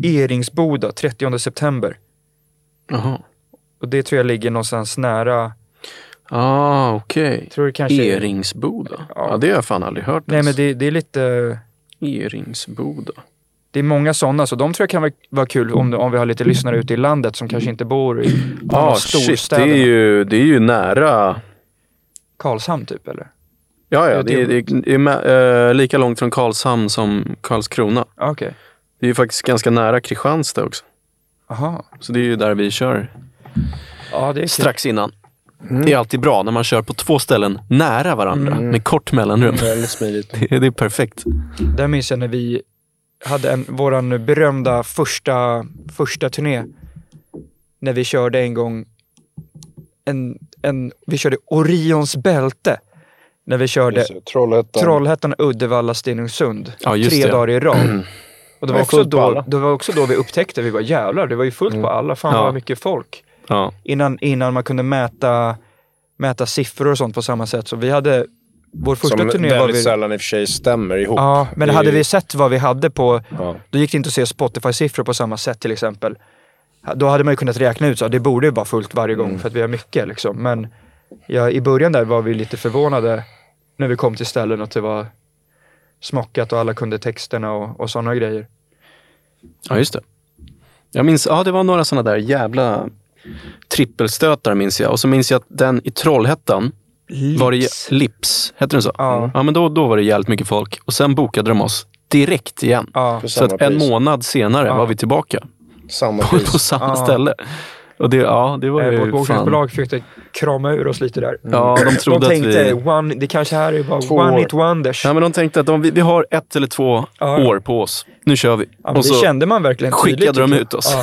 Eringsboda, 30 september. Jaha. Och det tror jag ligger någonstans nära. Ah, okej. Det kanske Eringsboda? Ja. Ja. det har jag fan aldrig hört. Nej ens. men det, det är lite... Eringsboda. det är många sådana, så de tror jag kan vara, kul om, om vi har lite lyssnare ute i landet som kanske inte bor i Ja, några shit. Det storstäder. är, ju, det är ju nära. Karlshamn typ eller? Ja, ja. Det Det är är, det är med, eh, lika långt från Karlshamn som Karlskrona. Ah, Okej. Det är ju faktiskt ganska nära Kristianstad också. Aha. Så det är ju där vi kör Ja, är strax innan. Det är alltid bra när man kör på två ställen nära varandra med kort mellanrum. Väldigt smidigt. Det, det är perfekt. Där minns jag när vi hade en, våran berömda första, första turné. När vi körde en gång, en, en, vi körde Orions bälte. När vi körde Trollhättan. Trollhättan, Uddevalla, Stenungsund. Ja, just tre det. dagar i rad. Och det var, också då, det var också då vi upptäckte, vi bara jävlar, det var ju fullt på alla. Fan Ja. vad mycket folk. Ja. Innan, innan man kunde mäta, mäta siffror och sånt på samma sätt. Så vi hade, vår första Som turné var vi... sällan i och för sig stämmer ihop. Ja, men Det hade ju- vi sett vad vi hade på, Ja. då gick det inte att se Spotify-siffror på samma sätt till exempel. Då hade man ju kunnat räkna ut så att det borde ju vara fullt varje gång Mm. för att vi har mycket liksom. Men ja, i början där var vi lite förvånade när vi kom till ställen att det var smockat och alla kunde texterna och, och sådana grejer. Ja, just det. Jag minns, ja det var några sådana där jävla trippelstötar minns jag. Och så minns jag att den i Trollhättan var det Lips, hette den så? Ja. ja men då, då var det jävligt mycket folk. Och sen bokade de oss direkt igen. Ja, Så att en pris. månad senare Ja. var vi tillbaka Samma på, på samma Ja. ställe. Och det, ja, det var eh, ju vårt bokningsbolag försökte krama ur oss lite där. Ja, de trodde de tänkte, att vi... one, det kanske här är bara Två one år. hit wonders. Ja, men de tänkte att om vi, vi har ett eller två Ja. år på oss. Nu kör vi. Ja, och det så, kände man verkligen tydligt. skickade de tycker jag. ut oss.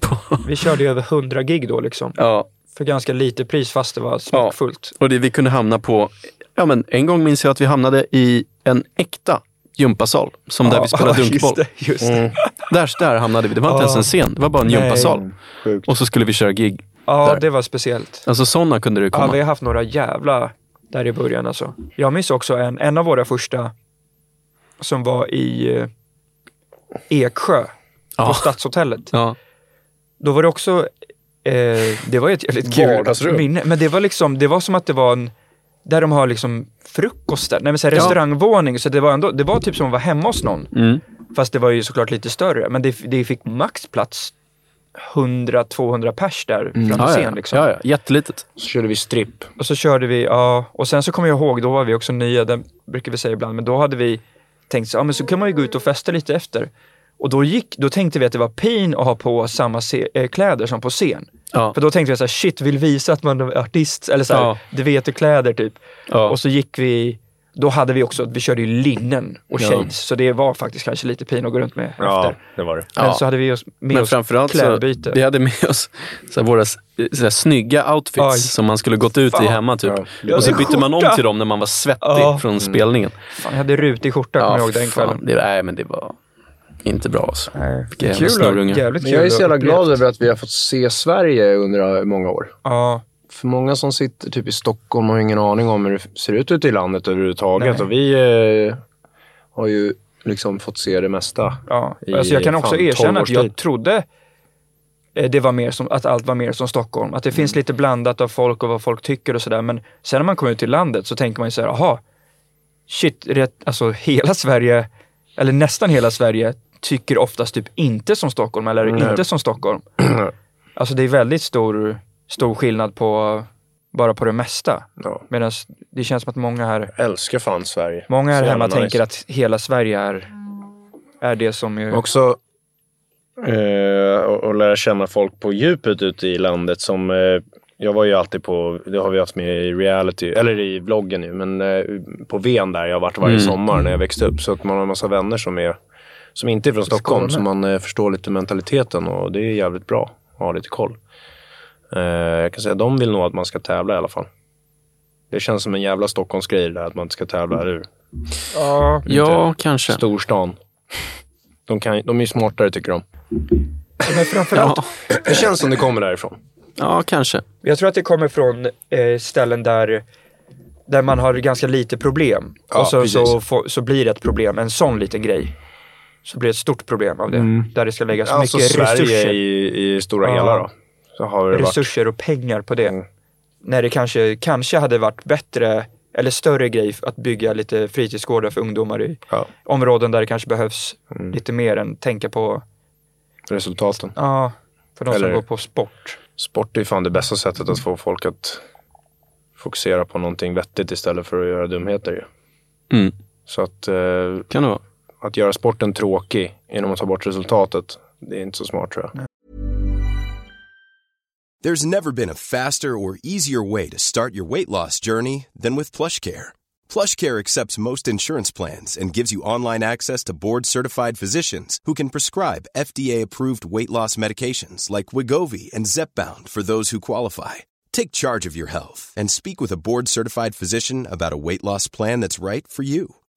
Ja, vi körde över 100 gig då liksom. ja, För ganska lite pris fast det var smockfullt. och det, vi kunde hamna på... Ja, men en gång minns jag att vi hamnade i en äkta gympasal. Som där vi spelade just dunkboll. det, just det. Där, där hamnade vi. Det var inte Ja. ens en scen. Det var bara en Nej. gympasal. Sjukt. Och så skulle vi köra gig. Ja, Där. det var speciellt. Alltså sådana kunde det Ja, komma. vi har haft några jävla där i början alltså. Jag minns också en, en av våra första som var i eh, Eksjö på Ja. Stadshotellet. Ja. Då var det också, eh, det var ju ett jävligt kul minne. Men det var liksom, det var som att det var en, där de har liksom frukoster, nej men så här Ja. restaurangvåning. Så det var ändå, det var typ som att vara hemma hos någon. Mm. Fast det var ju såklart lite större. Men det, det fick max plats 100-200 pers där framför Mm. Ja, scen. ja. Liksom. ja, ja. Jättelitet. Så körde vi stripp. Och så körde vi, ja, och sen så kommer jag ihåg, då var vi också nya, det brukar vi säga ibland, men då hade vi tänkt så, ja men så kan man ju gå ut och festa lite efter. Och då, gick, då tänkte vi att det var pin att ha på samma se, eh, kläder som på scen. Ja. För då tänkte vi så här, shit, vill visa att man är artist, eller så här, Ja. du vet kläder typ. Ja. Och så gick vi, då hade vi också, vi körde ju linnen och Ja. shades, så det var faktiskt kanske lite pin att gå runt med Ja, efter. det var det. Men Ja. så hade vi oss, med Men oss framförallt så, klädbyte. vi hade med oss så här, våra s- så här, snygga outfits Aj. som man skulle gått ut i Fan. hemma typ. Ja. Och så bytte man om till dem när man var svettig Ja. från spelningen. Fan, jag hade rutig skjorta, kommer jag ihåg den kvällen. Det, nej, men det var inte bra alltså. Nej, Vilka jävla kul, snorungar. jävligt Men kul jag är så jävla glad över att vi har fått se Sverige under många år. Ja, För många som sitter typ i Stockholm har ingen aning om hur det ser ut ute i landet överhuvudtaget. Nej. Och vi eh, har ju liksom fått se det mesta. Ja, i alltså jag kan också fan 12 erkänna att jag trodde eh, det var mer som, att allt var mer som Stockholm. Att det Mm. finns lite blandat av folk och vad folk tycker och sådär. Men sen när man kommer ut till landet så tänker man ju så här, aha, shit, rätt, alltså hela Sverige, eller nästan hela Sverige, tycker oftast typ inte som Stockholm eller Nej. inte som Stockholm. alltså det är väldigt stor, stor skillnad på, bara på det mesta. Ja. Medan det känns som att många här, Jag älskar fan Sverige. många här hemma jävla tänker nice. att hela Sverige är, är det som är... Också eh, och, och lära känna folk på djupet ute i landet som eh, jag var ju alltid på, det har vi haft med i reality, eller i vloggen nu, men eh, på Ven där jag har varit varje Mm. sommar när jag växte upp. Så att man har en massa vänner som, är, som inte är från Stockholm, så man eh, förstår lite mentaliteten och det är jävligt bra att ha lite koll. Eh, jag kan säga att de vill nog att man ska tävla i alla fall. Det känns som en jävla Stockholmsgrej där att man inte ska tävla, eller hur? Ja, Ja, kanske. Storstan. De, kan, de är ju smartare tycker de. men framförallt Ja, Det känns som det kommer därifrån. ja, kanske. Jag tror att det kommer från eh, ställen där, där man har ganska lite problem. Ja, och så, så, så blir det ett problem, en sån liten grej. Så blir det ett stort problem av det. Där det ska läggas Alltså mycket Sverige resurser, i, i stora Ja. hela då. Så har det varit. resurser och pengar på det. Mm. När det kanske, kanske hade varit bättre eller större grej att bygga lite fritidsgårdar för ungdomar i Ja. områden där det kanske behövs Mm. lite mer än tänka på, Resultaten. ja, för de Eller- som går på sport. Sport är ju fan det bästa sättet att få folk att fokusera på någonting vettigt istället för att göra dumheter. Mm. Så att, eh, Kan det vara. Att göra sporten tråkig genom att ta bort resultatet, det är inte så smart tror jag. There's never been a faster or easier way to start your weight loss journey than with PlushCare. PlushCare accepts most insurance plans and gives you online access to board-certified physicians who can prescribe FDA-approved weight loss medications like Wigovi and Zepbound for those who qualify. Take charge of your health and speak with a board-certified physician about a weight loss plan that's right for you.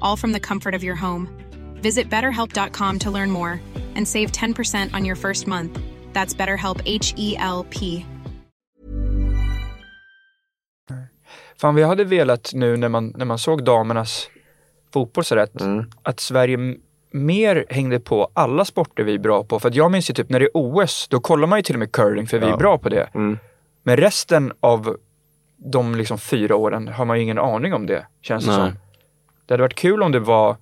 all from the comfort of your home. Visit betterhelp.com to learn more and save 10% on your first month. That's BetterHelp H E L P. Fan, vi hade velat nu när man, när man såg damernas fotboll så rätt, att Sverige mer hängde på alla sporter vi är bra på. För att jag minns ju typ när det är OS, då kollar man ju till och med curling för vi är bra på det. Men resten av de liksom fyra åren har man ju ingen aning om det, känns det Nej. som. Det hade varit kul om det var,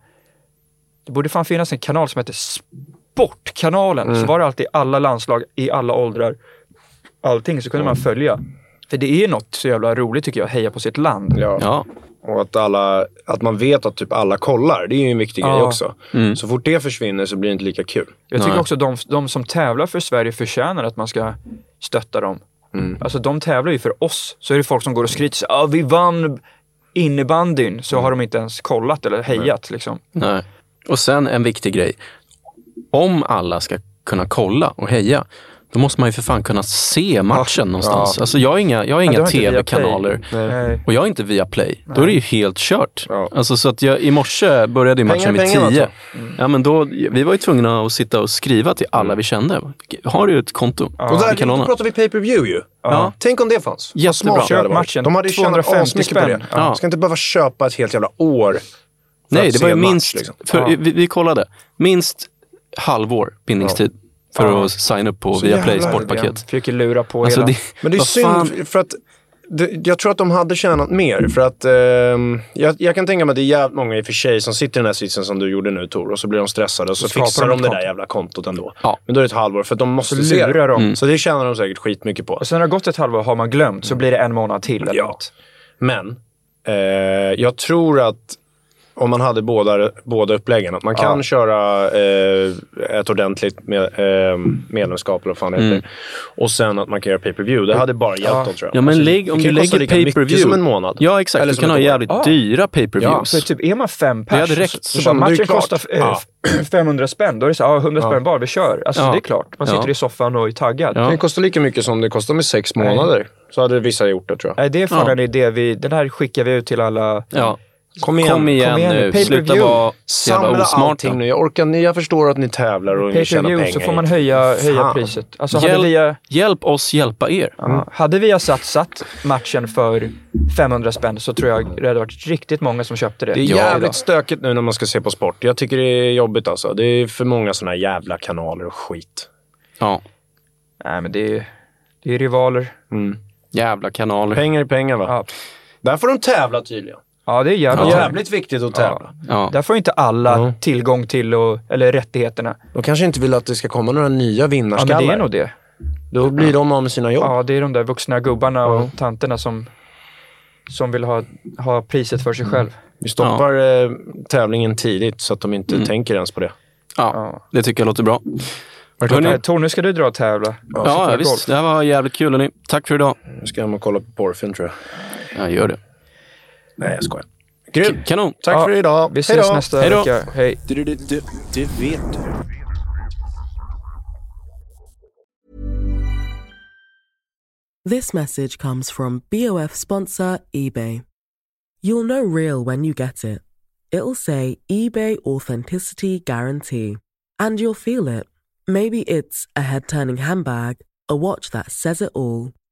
det borde fan finnas en kanal som heter Sportkanalen. Så var det alltid alla landslag i alla åldrar, allting, så kunde man följa. För det är något så jävla roligt tycker jag, att heja på sitt land. Ja. Ja. Och att, alla, att man vet att typ alla kollar, det är ju en viktig Ja. grej också. Så fort det försvinner så blir det inte lika kul. Jag tycker Nej. också de, de som tävlar för Sverige förtjänar att man ska stötta dem. Alltså de tävlar ju för oss. Så är det folk som går och skryter ah, vi vann innebandyn. Så har de inte ens kollat eller hejat liksom. Nej. Och sen en viktig grej. Om alla ska kunna kolla och heja, då måste man ju för fan kunna se matchen någonstans. Alltså jag har inga, jag har Ja, inga har inte tv-kanaler. Nej. Och jag är inte via Play. Då är det ju helt kört. Ja. Alltså så att jag, i morse började ju matchen Pengar, vid pengar, tio. alltså. Ja, men då, vi var ju tvungna att sitta och skriva till alla vi kände. Har du ett konto? Och där, Vi kan då låna. pratar vi pay-per-view ju. Ja. Tänk om det fanns. Jättebra. Köp matchen. De hade ju tjänat 250 asmycket på spänn. det. Ja. Ska inte behöva köpa ett helt jävla år. Nej, det var ju en match, minst, liksom. för, Ja. vi, vi kollade, minst halvår bindningstid för Ja. att signa upp på Viaplay sportpaket. Försöker lura på Alltså hela. det, Men det är synd, fan- för att det, jag tror att de hade tjänat mer. För att ehm, jag, jag kan tänka mig att det är jävligt många i och för sig som sitter i den här sitsen som du gjorde nu Tor. Och så blir de stressade och så, Så skapar fixar de det där jävla kontot ändå. Ja. Men då är det ett halvår för att de måste Så se det. de. Så det tjänar de säkert skitmycket på. Och sen har det gått ett halvår, har man glömt, så blir det en månad till eller Ja. något. Men eh, jag tror att om man hade båda, båda uppläggen, att man kan Ja. köra eh, ett ordentligt med, eh, medlemskap eller vad fan det heter. Och sen att man kan göra pay-per-view. Det hade bara hjälpt Ja. dem tror jag. Ja men Alltså, lägg, det om du lägger pay-per-view. som en månad. Ja exakt, Eller du kan ha år. jävligt Ja. dyra pay-per-views. För typ är man fem pers, Ja, så, bara matchen kostar eh, Ja. 500 spänn. Då är det så här, ah, 100 spänn var, vi kör. Alltså Ja. det är klart. Man sitter Ja. i soffan och är taggad. Ja. Det kan kosta lika mycket som det kostar med sex månader. Så hade vissa gjort det tror jag. Nej, det är fan Ja. en idé. Vi, den här skickar vi ut till alla. Kom igen. Kom igen, Kom igen nu, sluta vara så jävla Samla osmarta. allting nu. Jag orkar jag förstår att ni tävlar och ni tjänar pengar. Så får man höja, höja Fan. priset. Alltså Hjälp, vi, hjälp oss hjälpa er. hade vi satsat matchen för 500 spänn så tror jag det hade varit riktigt många som köpte det. Det är jävligt stökigt nu när man ska se på sport. Jag tycker det är jobbigt alltså. Det är för många såna här jävla kanaler och skit. Ja. Nej men det är, det är rivaler. Jävla kanaler. Pengar är pengar va? Ja, Där får de tävla tydligen. Ja det är jävligt. Ja. Jävligt viktigt att tävla. Ja. Där får inte alla Ja. tillgång till, och, eller rättigheterna. De kanske inte vill att det ska komma några nya Ja vinnarskallar. men det är nog det. Då blir de av med sina jobb. Ja, det är de där vuxna gubbarna och tanterna som, som vill ha, ha priset för sig själv. Vi stoppar eh, tävlingen tidigt så att de inte tänker ens på det. ja, Ja. det tycker jag låter bra. Hörni, Tor, nu ska du dra och tävla. ja, ja visst. golf. Det här var jävligt kul hörni. Tack för idag. Nu ska jag hem och kolla på porrfilm tror jag. Ja, gör det. Nej, jag skojar. Grymt. Kanon. Tack Ja, för idag. Vi ses då. nästa Hej då. vecka. Hej. Det, det, det, det vet du. This message comes from BOF sponsor eBay. You'll know real when you get it. It'll say eBay Authenticity Guarantee. And you'll feel it. Maybe it's a head turning handbag, a watch that says it all,